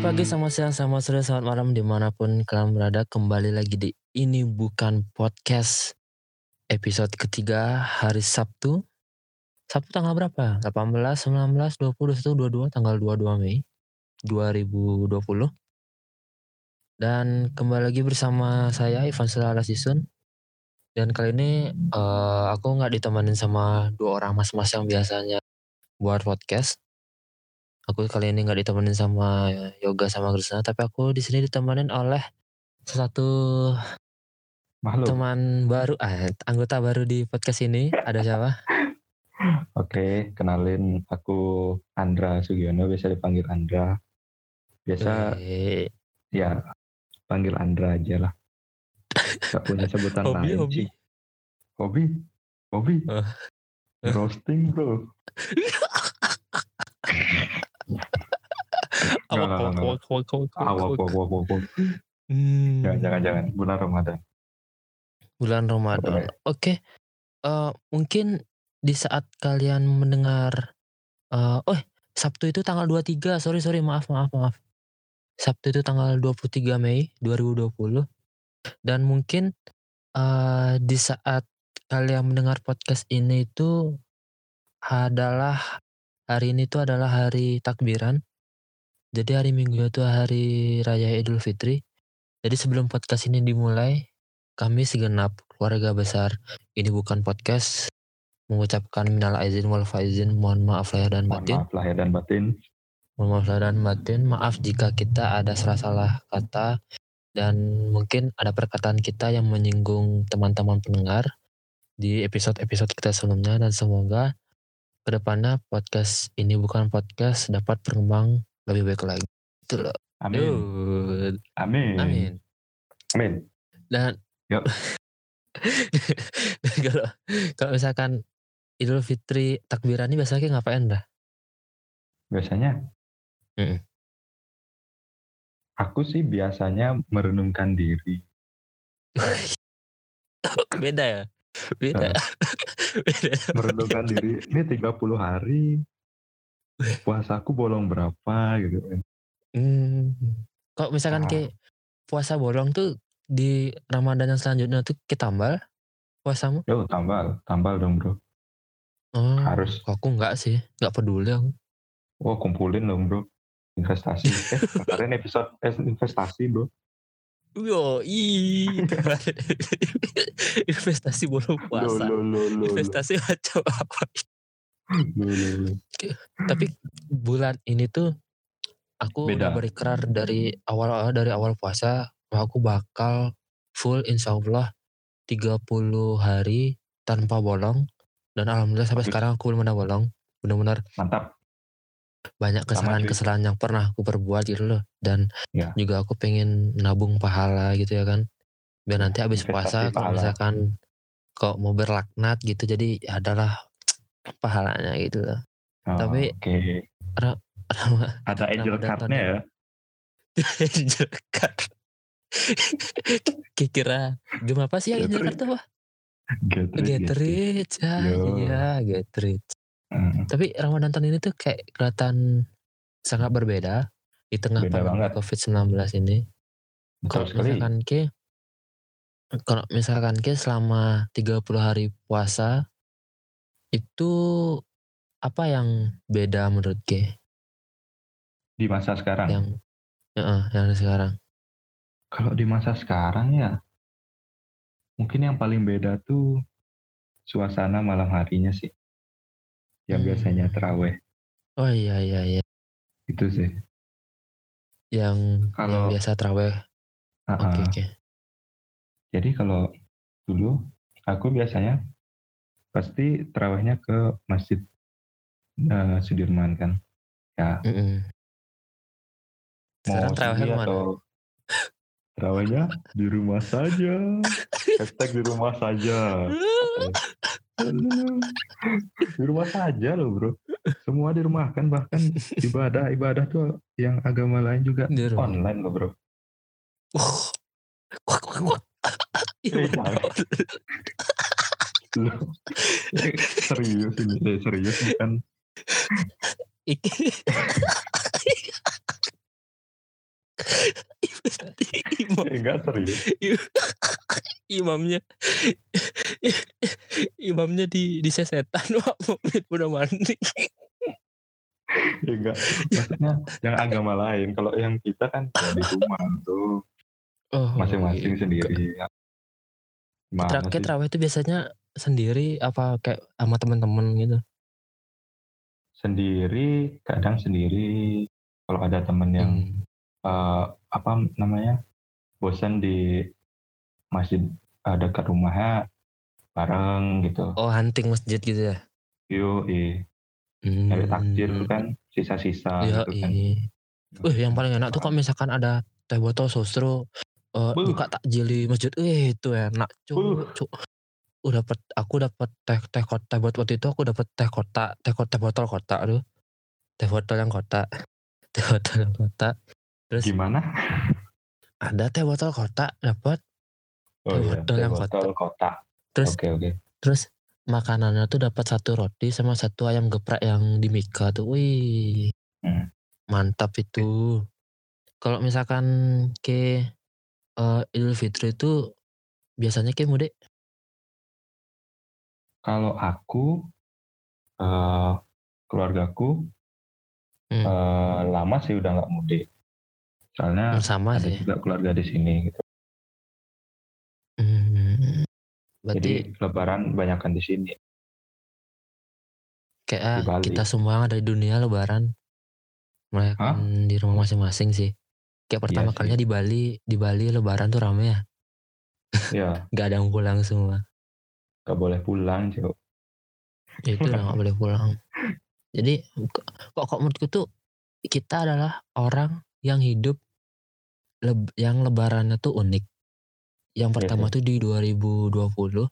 Selamat pagi, selamat siang, selamat sore, selamat malam di mana pun kalian berada kembali lagi di ini bukan podcast episode ketiga hari Sabtu. Sabtu tanggal berapa? 18, 19, 20, 21, 22, tanggal 22 Mei 2020. Dan kembali lagi bersama saya Ivan Selala Sisun. Dan kali ini eh, aku nggak ditemenin sama dua orang mas-mas yang biasanya buat podcast aku kali ini nggak ditemenin sama Yoga sama Krisna tapi aku di sini ditemenin oleh satu Makhluk. teman baru ah, anggota baru di podcast ini ada siapa Oke, kenalin aku Andra Sugiono, biasa dipanggil Andra. Biasa Eh, ya panggil Andra aja lah. Gak punya sebutan Hobi, lain hobi. sih. Hobi? Hobi? Eh. Roasting bro. awak, awak, awak, awak, awak, Awak, awak. awak, awak, awak. Hmm, Jangan, jangan, jangan. Bulan Ramadan. bulan Ramadan oke Eh, mungkin di saat kalian mendengar eh oh Sabtu itu tanggal 23 sorry sorry maaf maaf maaf Sabtu itu tanggal 23 Mei 2020 dan mungkin eh di saat kalian mendengar podcast ini itu adalah hari ini itu adalah hari takbiran. Jadi hari Minggu itu hari raya Idul Fitri. Jadi sebelum podcast ini dimulai kami segenap keluarga besar ini bukan podcast mengucapkan minal aizin wal faizin mohon maaf lahir dan Mohon batin. maaf lahir dan batin. mohon maaf lahir dan batin. Maaf jika kita ada salah-salah kata dan mungkin ada perkataan kita yang menyinggung teman-teman pendengar di episode-episode kita sebelumnya dan semoga ke depannya podcast ini bukan podcast dapat berkembang lebih baik lagi itu loh Amin. Dude. Amin. amin Amin. dan kalau kalau misalkan Idul Fitri takbiran ini biasanya ngapain dah? Biasanya Mm-mm. aku sih biasanya merenungkan diri. Beda ya? Beda. Beda. merenungkan diri ini 30 hari puasaku bolong berapa gitu kan Hmm. Kalau misalkan Ah. kayak puasa bolong tuh di Ramadan yang selanjutnya tuh kita tambal puasamu? yo tambal tambal dong bro Oh, harus kok aku enggak sih, enggak peduli aku. oh kumpulin dong bro investasi eh kemarin episode eh, investasi bro Yo, ih. Investasi bolong puasa. lo lo lo lo Investasi macam apa? Tapi bulan ini tuh aku udah Beda. berikrar dari awal dari awal puasa aku bakal full insya Allah 30 hari tanpa bolong dan alhamdulillah sampai sekarang aku belum ada bolong benar-benar mantap banyak kesalahan-kesalahan yang pernah aku perbuat gitu loh dan Ya. juga aku pengen nabung pahala gitu ya kan biar nanti habis Investasi puasa kalau misalkan kok mau berlaknat gitu jadi ya adalah pahalanya gitu loh Oh, Tapi- oke ada angel cardnya ya Jekat. Kira game apa sih yang Angel. Card apa? get rich, Get rich. Yo. iya, get rich. Hmm, Tapi Ramadan tahun ini tuh kayak kelihatan sangat berbeda di tengah Beda pandemi banget. COVID-19 ini. betul Kalau sekali misalkan ke kalau misalkan ke selama 30 hari puasa itu apa yang beda menurut ke di masa sekarang yang Heeh, yang sekarang? Kalau di masa sekarang ya, mungkin yang paling beda tuh suasana malam harinya sih. Yang Hmm. biasanya teraweh Oh iya iya iya. itu sih. Yang yang Kalau biasa terawih. Ah, Oke ah. oke. jadi kalau dulu aku biasanya pasti terawihnya ke masjid eh, Sudirman kan. Ya Mm-mm. Sekarang mau terawihnya sendiri ke mana? atau terawihnya di rumah saja. Hashtag di rumah saja. di rumah saja loh bro semua di rumah kan bahkan ibadah ibadah tuh yang agama lain juga online loh bro. Wak, wak, wak. Eh, serius ini serius bukan Iki Imam, Eh, enggak serius. imamnya imamnya di di sesetan Pak menit udah mandi. Ya, enggak. Maksudnya yang agama lain. Kalau yang kita kan ya di rumah tuh Oh, masing-masing iya. sendiri. Terakhir sih? terawih itu biasanya sendiri apa kayak sama teman-teman gitu? Sendiri, kadang sendiri. Kalau ada temen yang Hmm. Eh, apa namanya bosan di masjid eh, dekat rumahnya bareng gitu. Oh hunting masjid gitu ya? Yuk, eh, Hmm. nyari takjil tuh kan sisa-sisa Ya, gitu kan. iya. Wih, yang paling enak tuh kalau misalkan ada teh botol sostro eh, Buh. buka takjil di masjid. Wih, itu enak, cuk. Cuk. Aku dapat aku dapat teh teh kotak buat waktu itu aku dapat teh kotak, teh kotak botol kotak tuh. Teh botol yang kotak. Teh botol yang kotak. Terus Gimana? ada teh botol kotak dapat. Oh Teh iya, botol teh yang botol kotak. Terus Oke oke. terus makanannya tuh dapat satu roti sama satu ayam geprek yang di Mika tuh. Wih. Hmm. Mantap itu. Kalau misalkan ke eh, Idul Fitri itu biasanya ke mudik Kalau aku eh keluargaku Hmm. eh, lama sih udah nggak mudik. Soalnya sama ada sih. juga keluarga di sini gitu. Hmm. Jadi Berarti lebaran banyakkan di sini. kayak ah, di Bali. kita semua yang ada di dunia lebaran merayakan di rumah masing-masing sih. Kayak pertama Iya sih. kalinya di Bali, di Bali lebaran tuh rame ya. Ya, Gak ada yang pulang semua. nggak boleh pulang, Cok. Ya itu udah gak boleh pulang. Jadi kok kok kok menurutku tuh kita adalah orang yang hidup leb- yang lebarannya tuh unik. Yang Iya pertama tuh di 2020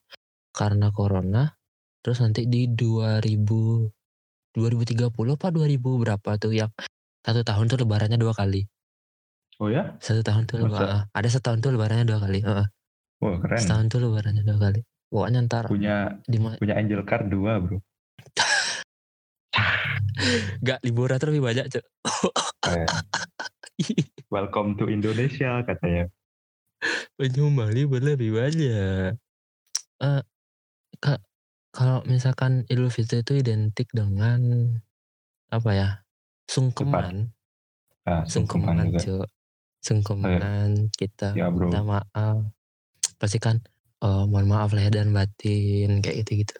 karena corona, terus nanti di 2000 2030 apa 2000 berapa tuh yang satu tahun tuh lebarannya dua kali. Oh ya? Satu tahun tuh lebaran. Ada setahun tuh lebarannya dua kali. Wah keren. Setahun tuh lebarannya dua kali. Pokoknya ntar Punya di punya angel card dua bro. Gak liburan lebih banyak, Cuk. Keren. Welcome to Indonesia katanya. penyumbang libur lebih banyak. Eh, ka- kalau misalkan Idul Fitri itu identik dengan apa ya? Sungkeman, Ah, sungkeman sungkeman. Sungkeman kita Ya, bro. minta maaf. Pasti kan eh, mohon maaf lahir dan batin kayak gitu-gitu.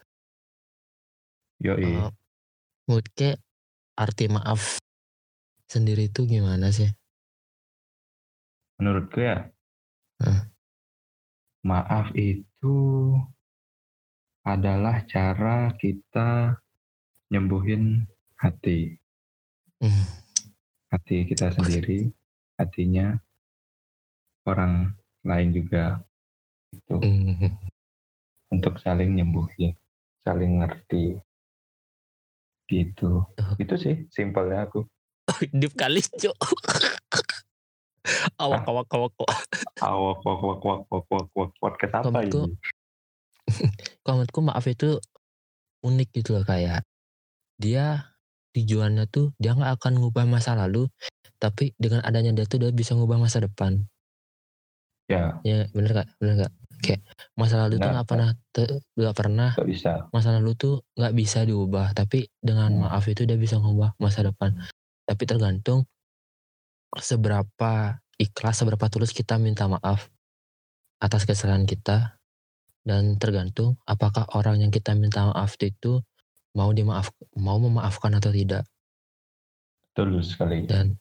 Eh, menurut ke arti maaf sendiri itu gimana sih? Menurutku ya, Hmm. maaf itu adalah cara kita nyembuhin hati. Hmm. Hati kita sendiri, hatinya orang lain juga. Itu Hmm. untuk saling nyembuhin, saling ngerti. Gitu. Oh. Itu sih simpelnya aku. Deep kali, Cuk. awak, awak, awak, awak. Awak wak wak wak wak wak wak podcast apa Menurutku, ini? kalau menurutku maaf itu unik gitu loh kayak dia tujuannya tuh dia nggak akan ngubah masa lalu tapi dengan adanya dia tuh dia bisa ngubah masa depan Ya, ya bener gak bener gak kayak masa lalu tuh Benar, nggak pernah nggak pernah nggak bisa. masa lalu tuh nggak bisa diubah tapi dengan Hmm. maaf itu dia bisa ngubah masa depan tapi tergantung seberapa ikhlas seberapa tulus kita minta maaf atas kesalahan kita dan tergantung apakah orang yang kita minta maaf itu mau dimaaf mau memaafkan atau tidak Tulus sekali. dan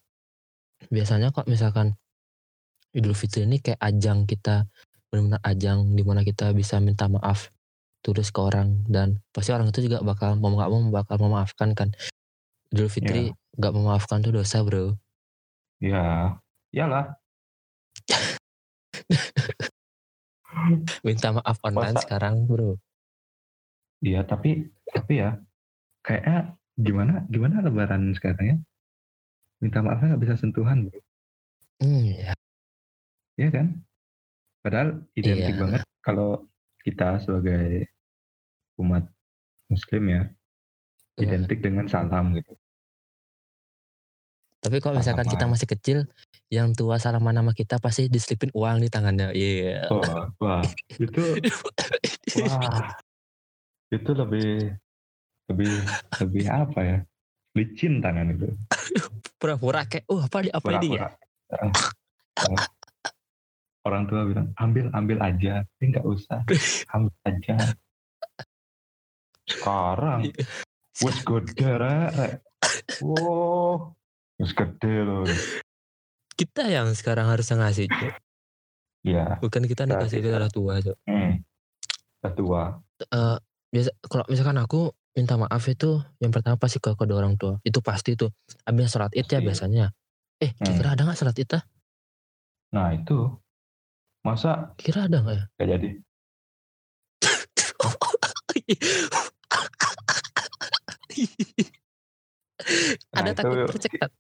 biasanya kok misalkan Idul Fitri ini kayak ajang kita benar-benar ajang di mana kita bisa minta maaf tulus ke orang dan pasti orang itu juga bakal mau nggak mau bakal memaafkan kan Idul Fitri nggak memaafkan tuh dosa bro Ya, iyalah. minta maaf online Masa- sekarang bro Iya, tapi tapi ya kayaknya gimana gimana lebaran sekarang ya? Minta maafnya nggak bisa sentuhan, bro. hmm, ya Iya kan? Padahal identik Iya. banget kalau kita sebagai umat muslim ya, Iya. identik dengan salam gitu. Tapi kalau misalkan kita masih kecil, yang tua salaman sama kita pasti diselipin uang di tangannya. Iya. Wah, wah, itu wah. Itu lebih lebih lebih apa ya? Licin tangan itu. Pura-pura kayak, oh apa, di- apa ini ya? Eh, eh. Orang tua bilang, ambil, ambil aja. Tapi nggak usah. Ambil aja. Sekarang, Iya. wes gede, rek. Wow, wes gede loh. Kita yang sekarang harus ngasih, Cok. Iya, Bukan kita dikasih kita. kita udah tua, Cok. hmm. Udah tua. Eh, biasa kalau misalkan aku minta maaf itu yang pertama pasti ke kedua orang tua. Itu pasti tuh. Abis sholat id ya biasanya. Eh, Hmm. kira ada nggak sholat id ah? Nah itu, masa Kira ada nggak ya? gak jadi? Nah, ada itu- takut tercekat.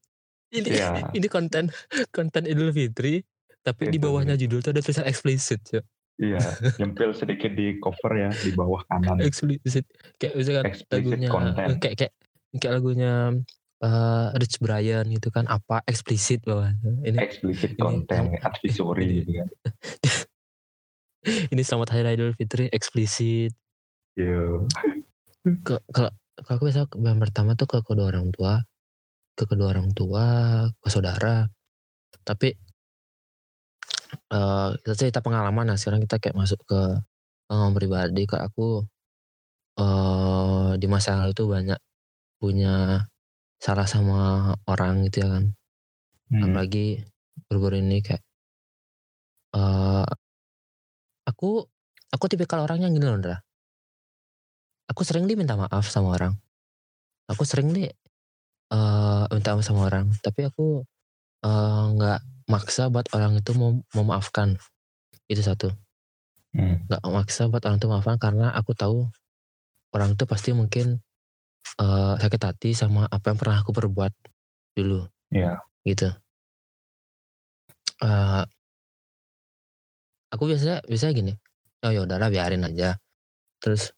Ini Iya. ini konten konten Idul Fitri tapi di Itu. bawahnya judul tuh ada tulisan explicit Cok. Iya, nyempil sedikit di cover ya, di bawah kanan. explicit kayak misalkan Explicit lagunya content. kayak kayak kayak lagunya eh, Rich Brian gitu kan apa explicit bawah ini Explicit Ini- content, advisory gitu kan. ini selamat hari Idul Fitri explicit Iya. ke kalau kalau aku biasa yang pertama tuh ke kedua orang tua ke kedua orang tua ke saudara. Tapi eh kita cerita pengalaman nah sekarang kita kayak masuk ke pengalaman pribadi. Ke aku eh di masa lalu tuh banyak punya salah sama orang gitu ya kan. Hmm. apalagi baru-baru ini kayak eh aku aku tipikal orang yang gini loh Ndra. Aku sering diminta maaf sama orang. Aku sering nih eh minta maaf sama orang. Tapi aku eh, nggak maksa buat orang itu mau memaafkan itu satu. Hmm. nggak maksa buat orang itu maafkan karena aku tahu orang itu pasti mungkin eh, sakit hati sama apa yang pernah aku perbuat dulu. Iya. gitu. Eh, aku biasanya biasanya gini oh ya udahlah biarin aja. Terus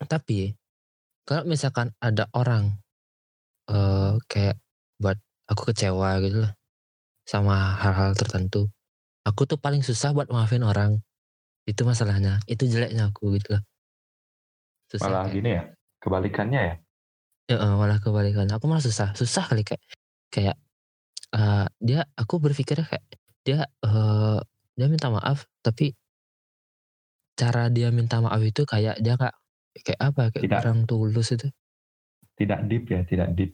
tapi kalau misalkan ada orang eh kayak buat aku kecewa gitu lah sama hal-hal tertentu aku tuh paling susah buat maafin orang. Itu masalahnya itu jeleknya aku gitu lah. Susah Malah kayak- gini ya, kebalikannya ya. Ya, eh, malah kebalikan. Aku malah susah, susah kali kayak kayak eh, dia aku berpikirnya kayak dia eh dia minta maaf tapi cara dia minta maaf itu kayak dia nggak kayak apa kayak Tidak. kurang tulus itu. Tidak deep ya, tidak deep.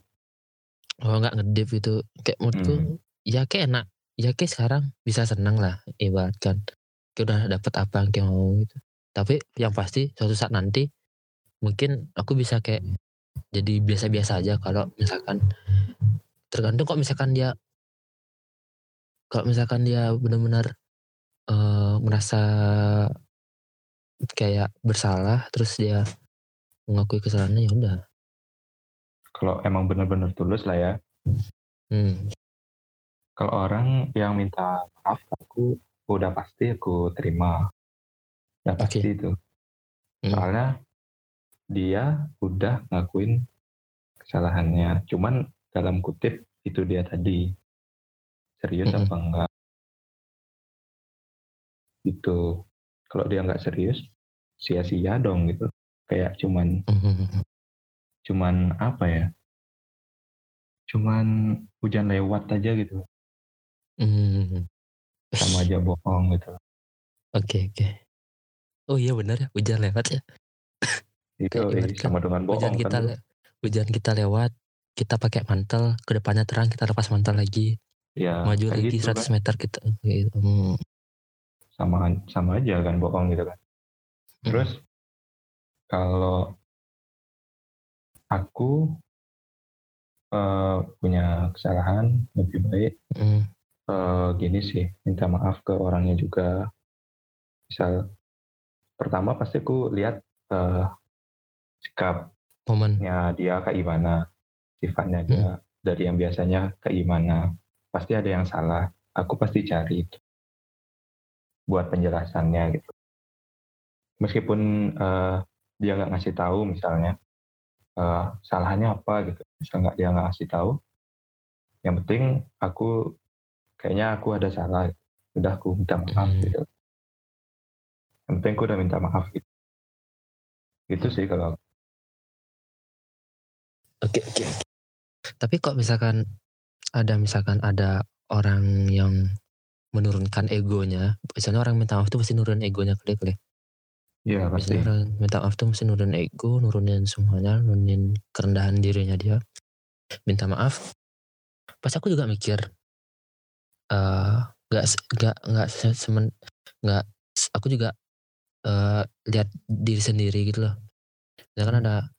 Oh nggak ngedip itu kayak menurutku Hmm. ya kayak enak ya kayak sekarang bisa senang lah ibaratkan kayak udah dapet apa yang kayak mau gitu. Tapi yang pasti suatu saat nanti mungkin aku bisa kayak jadi biasa-biasa aja kalau misalkan tergantung kok misalkan dia kalau misalkan dia benar-benar eh, merasa kayak bersalah terus dia mengakui kesalahannya ya udah Kalau emang benar-benar tulus lah ya. hmm, Kalau orang yang minta maaf, aku udah pasti aku terima. Udah Oke. pasti itu. Hmm. Dia udah ngakuin kesalahannya. Cuman dalam kutip itu dia tadi. Serius apa enggak? Gitu. Kalau dia nggak serius, sia-sia dong gitu. Kayak cuman hmm, cuman apa ya? Cuman hujan lewat aja gitu. hmm. Sama aja bohong gitu. Oke oke. Oh iya benar ya hujan lewat ya. Itu eh, ibarat sama dengan Hujan bohong kita kan. hujan kita lewat, kita pakai mantel, ke depannya terang kita lepas mantel lagi, Ya, maju lagi gitu 100 kan. meter kita. Gitu. Hmm. sama sama aja kan bohong gitu kan. Hmm. Terus kalau aku eh, punya kesalahan lebih baik Hmm. eh, gini sih minta maaf ke orangnya juga. Misal pertama pasti aku lihat eh, sikapnya Momen. dia kayak gimana, sifatnya dia dari yang biasanya kayak gimana. Pasti ada yang salah. Aku pasti cari itu buat penjelasannya gitu. Meskipun eh, dia nggak ngasih tahu misalnya eh, salahnya apa gitu, misal nggak dia nggak ngasih tahu, yang penting aku kayaknya aku ada salah udah aku minta maaf Hmm. gitu yang penting aku udah minta maaf gitu itu sih kalau Oke oke. oke. Tapi kok misalkan ada misalkan ada orang yang menurunkan egonya, misalnya orang minta maaf tuh pasti nurunin egonya kali kali. Iya pasti Misalnya orang minta maaf tuh mesti nurunin ego, nurunin semuanya, nurunin kerendahan dirinya dia. Minta maaf. Pas aku juga mikir, eh nggak nggak nggak se- semen nggak aku juga eh lihat diri sendiri gitu loh. Misalkan ada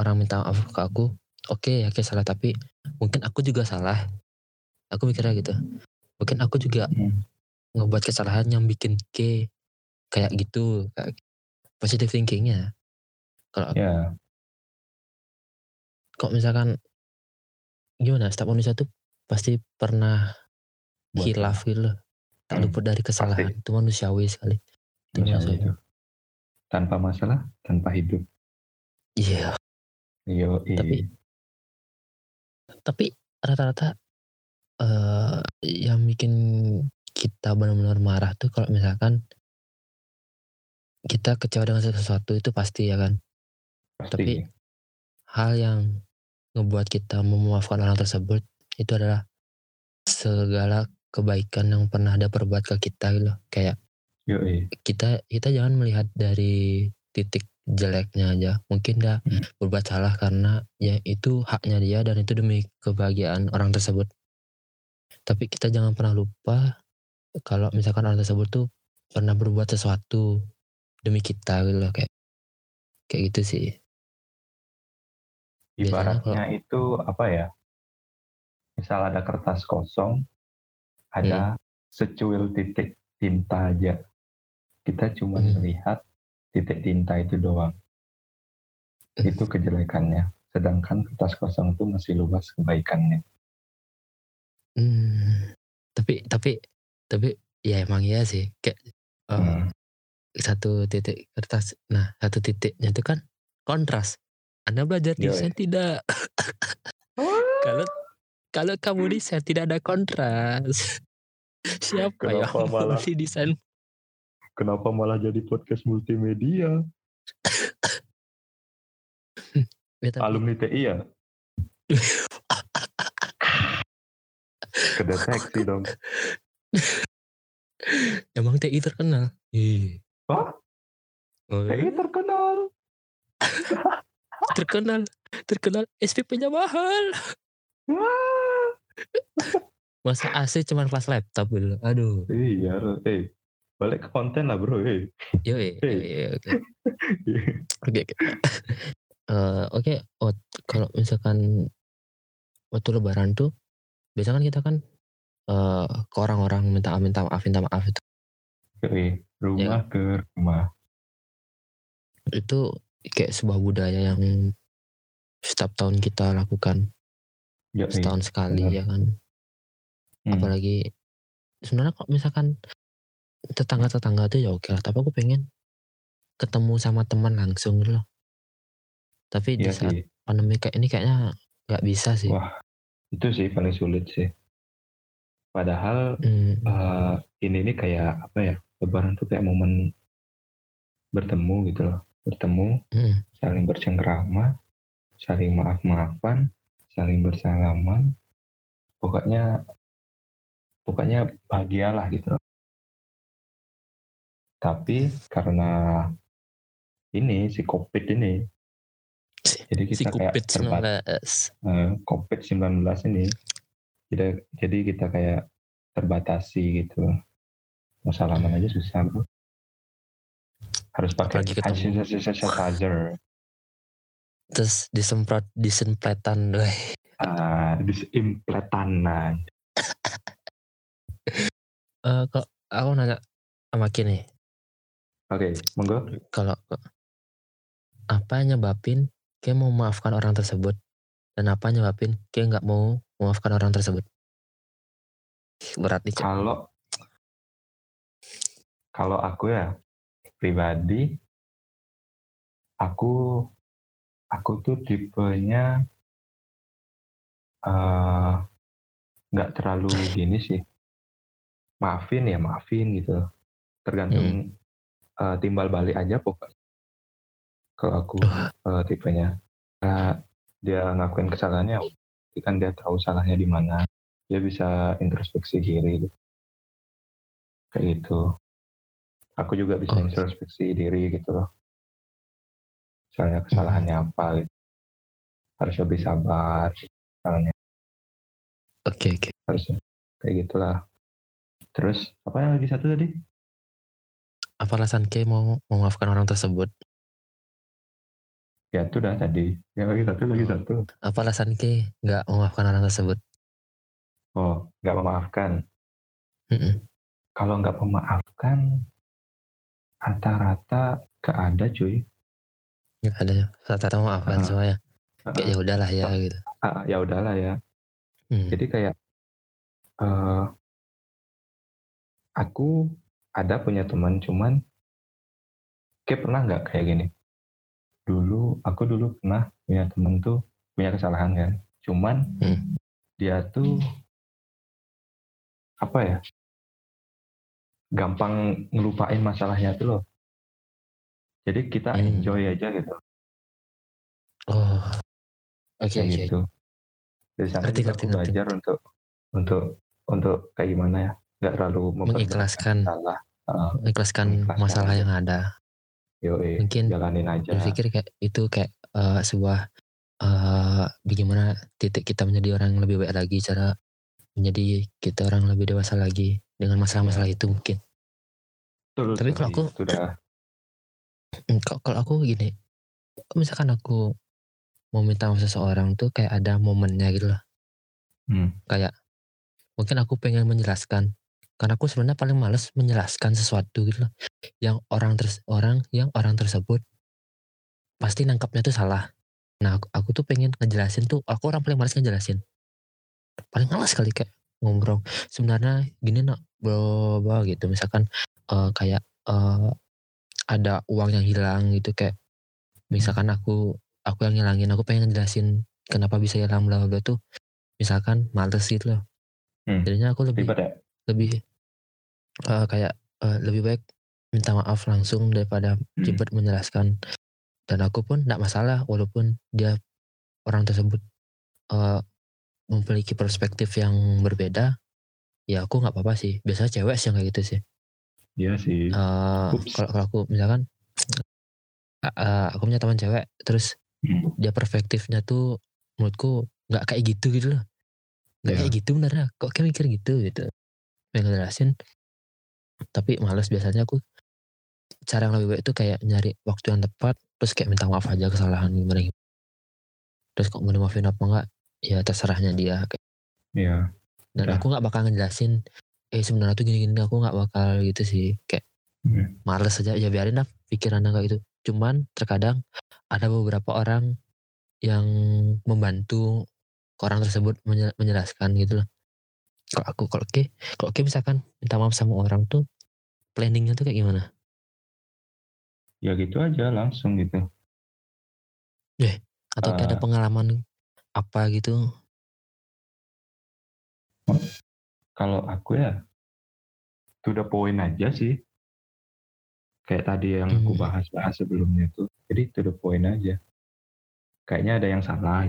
orang minta maaf ke aku, oke ya oke salah tapi mungkin aku juga salah. Aku mikirnya gitu. Mungkin aku juga Hmm. ngebuat kesalahan yang bikin ke kayak gitu, kayak positive thinkingnya. Kalau ya kok misalkan gimana setiap manusia tuh pasti pernah Buat hilaf gitu loh. tak Hmm, luput dari kesalahan itu manusiawi sekali itu Iya, manusiawi. gitu. tanpa masalah tanpa hidup iya Yo, Tapi- tapi rata-rata eh yang bikin kita benar-benar marah tuh kalau misalkan kita kecewa dengan sesuatu itu pasti ya kan? Pasti tapi- hal yang ngebuat kita memaafkan orang tersebut itu adalah segala kebaikan yang pernah ada perbuat ke kita gitu. Loh. kayak Yo, kita kita jangan melihat dari titik jeleknya aja. Mungkin dia Hmm. berbuat salah karena ya itu haknya dia dan itu demi kebahagiaan orang tersebut. Tapi kita jangan pernah lupa kalau misalkan orang tersebut tuh pernah berbuat sesuatu demi kita gitu loh kayak kayak gitu sih. Biasanya ibaratnya itu apa ya? Misal ada kertas kosong ada secuil titik tinta aja. Kita cuma Hmm. melihat titik tinta itu doang itu kejelekannya sedangkan kertas kosong itu masih luas kebaikannya Hmm, tapi tapi tapi ya emang iya sih kayak eh, Hmm. satu titik kertas. Nah satu titiknya itu kan kontras. Anda belajar Yoi. desain tidak? kalau kalau kamu desain tidak ada kontras. Siapa yang Kenapa mau malah- beli desain? Kenapa malah jadi podcast multimedia Ya, tapi- alumni TI ya kedeteksi dong emang TI terkenal. Ih. Hah? Oh, TI terkenal terkenal, terkenal. SPP-nya mahal. Wah. Masa AC cuma kelas laptop gitu. Aduh. iya eh balik ke konten lah bro Hey. yoi, oke. Oke, oke. Eh, Oke, oh, kalau misalkan waktu lebaran tuh, biasanya kan kita kan eh, ke orang-orang minta minta maaf, minta maaf itu. Yoi, rumah ke rumah Itu kayak sebuah budaya yang setiap tahun kita lakukan Yoi. setahun sekali benar. ya kan. Hmm. Apalagi sebenarnya kok misalkan tetangga-tetangga tuh ya oke lah, tapi aku pengen ketemu sama teman langsung gitu loh. Tapi di Iya saat sih pandemi kayak ini kayaknya nggak bisa sih. Wah. itu sih paling sulit sih padahal Hmm. eh, ini nih kayak apa ya lebaran tuh kayak momen bertemu gitu loh bertemu Hmm. saling bercengkrama saling maaf maafan saling bersalaman pokoknya pokoknya bahagialah gitu loh tapi karena ini si covid ini Si- jadi si kita kayak Covid terbat 19 eh, COVID-19 ini jadi, jadi kita kayak terbatasi gitu. Mau salaman aja susah bro harus pakai hand sanitizer. Terus disemprot disempretan doy. ah disimpletan Eh kok aku nanya sama Ki nih oke monggo. Kalau apa nyebabin kayak mau memaafkan orang tersebut? Dan apa nyebabin kayak nggak mau memaafkan orang tersebut? Berat nih kalau kalau aku ya pribadi aku aku tuh tipenya eh nggak terlalu gini sih. Maafin ya maafin gitu. Tergantung uh, timbal balik aja pokoknya kalau aku uh, tipenya. Uh, dia ngakuin kesalahannya kan dia tahu salahnya di mana. Dia bisa introspeksi diri. Gitu. kayak gitu. Aku juga bisa oh. introspeksi diri gitu loh. Misalnya kesalahannya apa gitu. Harus lebih sabar misalnya oke okay, oke. Okay. harusnya kayak gitulah. Terus apa yang lagi satu tadi apa alasan K mau memaafkan orang tersebut? Ya itu dah tadi. Yang lagi satu lagi oh. satu. Apa alasan K nggak memaafkan orang tersebut? Oh nggak memaafkan? Mm -mm. kalau nggak memaafkan rata-rata gak ada cuy. Nggak ada rata-rata memaafkan uh, semuanya uh, kayak ya udahlah ya gitu. Uh, ya udahlah ya. Hmm. jadi kayak uh, aku ada punya teman cuman kayak pernah nggak kayak gini dulu aku dulu pernah punya temen tuh punya kesalahan kan cuman hmm. dia tuh apa ya gampang ngelupain masalahnya tuh loh jadi kita hmm. enjoy aja gitu oh oke okay, okay. gitu dari sana ngerti, kita ngerti, belajar ngerti. untuk untuk untuk kayak gimana ya nggak terlalu mengikhlaskan masalah uh, mengikhlaskan masalah aja. yang ada Yoi, mungkin jalanin aja berpikir kayak itu kayak uh, sebuah uh, bagaimana titik kita menjadi orang yang lebih baik lagi cara menjadi kita orang lebih dewasa lagi dengan masalah-masalah ya. itu mungkin Betul, tapi kalau aku sudah kalau aku gini misalkan aku mau minta sama seseorang tuh kayak ada momennya gitu loh hmm. kayak mungkin aku pengen menjelaskan karena aku sebenarnya paling males menjelaskan sesuatu gitu loh. Yang orang terus orang yang orang tersebut pasti nangkapnya tuh salah. Nah aku, aku tuh pengen ngejelasin tuh aku orang paling males ngejelasin. Paling males kali kayak ngobrol sebenarnya gini nak bro bro gitu. Misalkan uh, kayak uh, ada uang yang hilang gitu kayak misalkan aku aku yang ngilangin aku pengen ngejelasin kenapa bisa hilang bla bla tuh misalkan males gitu loh. Hmm. jadinya aku lebih ya? lebih uh, kayak uh, lebih baik minta maaf langsung daripada hmm. ribet menjelaskan. Dan aku pun tidak masalah walaupun dia orang tersebut uh, memiliki perspektif yang berbeda. Ya aku nggak apa-apa sih. Biasa cewek sih yang kayak gitu sih. Iya sih. Uh, kalau aku misalkan uh, aku punya teman cewek terus hmm. dia perspektifnya tuh menurutku nggak kayak gitu gitu loh. Nggak yeah. kayak gitu bener kok kayak mikir gitu gitu? Pengen jelasin tapi males biasanya aku cara yang lebih baik itu kayak nyari waktu yang tepat terus kayak minta maaf aja kesalahan gimana gitu. terus kok mau maafin apa enggak ya terserahnya dia kayak iya dan ya. aku nggak bakal ngejelasin eh sebenarnya tuh gini-gini aku nggak bakal gitu sih kayak hmm. males aja ya biarin lah pikiran kayak gitu cuman terkadang ada beberapa orang yang membantu orang tersebut menjelaskan gitu loh kalau aku kalau oke kalau oke misalkan minta maaf sama orang tuh planningnya tuh kayak gimana? Ya gitu aja langsung gitu. Eh atau uh, ada eh. pengalaman apa gitu? Kalau aku ya to the point aja sih. Kayak tadi yang hmm. aku bahas-bahas sebelumnya tuh jadi to the point aja. Kayaknya ada yang salah.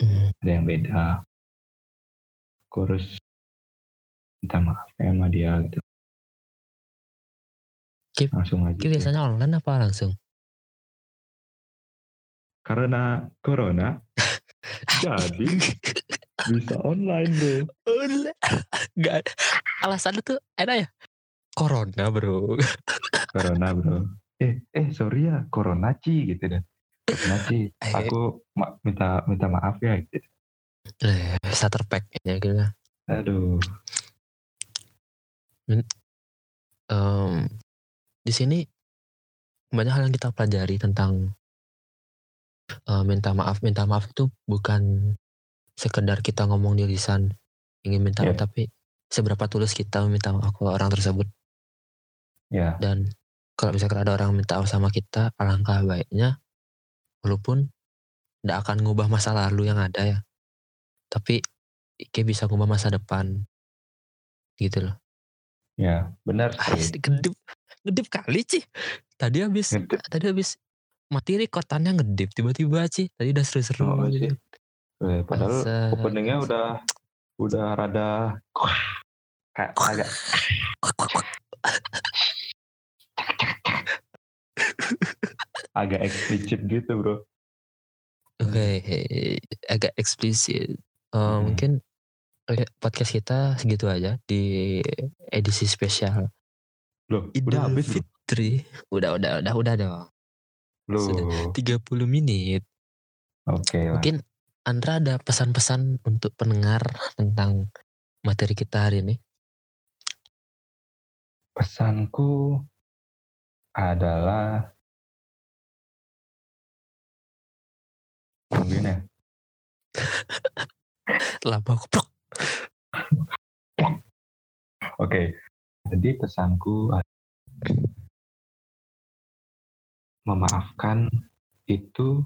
Hmm. ada yang beda aku harus minta maaf sama dia gitu. Keep, langsung aja Keep biasanya online apa langsung? Karena corona. Jadi bisa online bro. Nggak ada. Alasan itu enak ya? Corona bro. Corona bro. Eh eh sorry ya. Corona ci gitu deh. Corona ci. Aku ma minta minta maaf ya gitu starter pack ya gitu. Aduh. Um, di sini banyak hal yang kita pelajari tentang uh, minta maaf. Minta maaf itu bukan sekedar kita ngomong di lisan ingin minta yeah. maaf, tapi seberapa tulus kita meminta maaf ke orang tersebut. Yeah. Dan kalau misalkan ada orang minta maaf sama kita, alangkah baiknya, walaupun tidak akan ngubah masa lalu yang ada ya, tapi kayak bisa ngubah masa depan gitu loh Ya, benar ah, ngedip ngedip kali sih tadi habis Ngedip. tadi habis mati rekordannya ngedip tiba-tiba sih tadi udah seru-seru Oh, gitu. sih. Eh, padahal Bangsat. openingnya udah udah rada kayak agak agak eksplisit gitu bro. Oke, agak eksplisit. Eh, Hmm. Mungkin podcast kita segitu aja di edisi spesial Loh, Idul udah. Fitri. Udah, udah, udah, udah dong. Loh, Sudah. 30 menit. oke lah. Mungkin Andra ada pesan-pesan untuk pendengar tentang materi kita hari ini. Pesanku adalah mungkin ya. Lama keprok. Oke, jadi pesanku memaafkan itu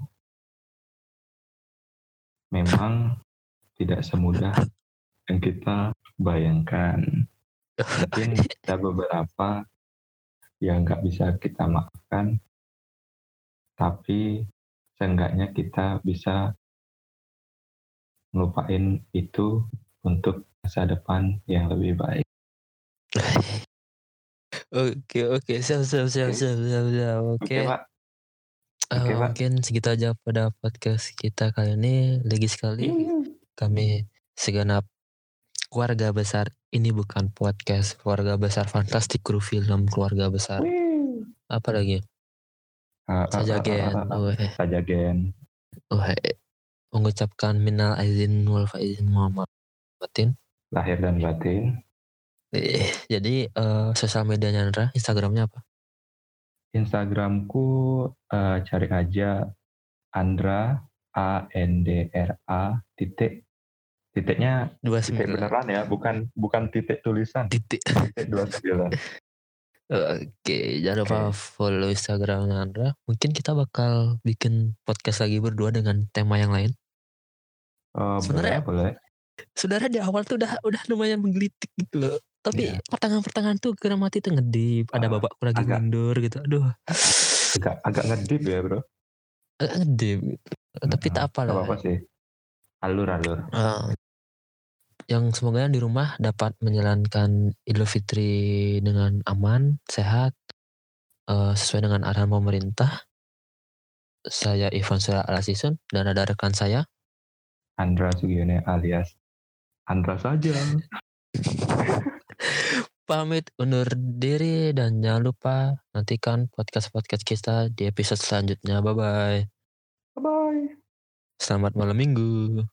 memang tidak semudah yang kita bayangkan. Mungkin ada beberapa yang nggak bisa kita maafkan, tapi seenggaknya kita bisa ngelupain itu untuk masa depan yang lebih baik. Oke, oke, siap, siap, siap, Oke. siap, siap, siap. Oke, Oke, Pak. Eh, Oke, Pak. mungkin segitu aja pada podcast kita kali ini. Lagi sekali kami segenap keluarga besar ini bukan podcast keluarga besar fantastik kru film keluarga besar apa lagi Ah, ah, saja ah, ah, gen ah, ah. oh, Saja gen. oh, mengucapkan minal aizin wal faizin Muhammad batin. Lahir dan batin. Eh, jadi eh, sosial medianya Andra Instagramnya apa? Instagramku eh, cari aja Andra A N D R A titik. Titiknya dua titik sembilan. beneran ya bukan bukan titik tulisan. Titik. Titik dua sembilan. Oke jangan lupa Oke. follow Instagramnya Andra mungkin kita bakal bikin podcast lagi berdua dengan tema yang lain oh, boleh Sebenarnya- boleh saudara di awal tuh udah udah lumayan menggelitik gitu loh. Tapi Iya. pertengahan-pertengahan tuh kira mati tuh ngedip. Ada Ah, bapakku lagi agak. mundur gitu. Aduh. Agak agak ngedip ya bro? Agak ngedip. Tapi tak apa lah. apa-apa sih. Alur alur. Ah, yang semoga yang di rumah dapat menjalankan Idul Fitri dengan aman sehat eh, sesuai dengan arahan pemerintah. Saya Ivan Surya Alasisun dan ada rekan saya Andra Sugione alias Andra saja. Pamit undur diri dan jangan lupa nantikan podcast-podcast kita di episode selanjutnya. Bye bye bye bye selamat malam minggu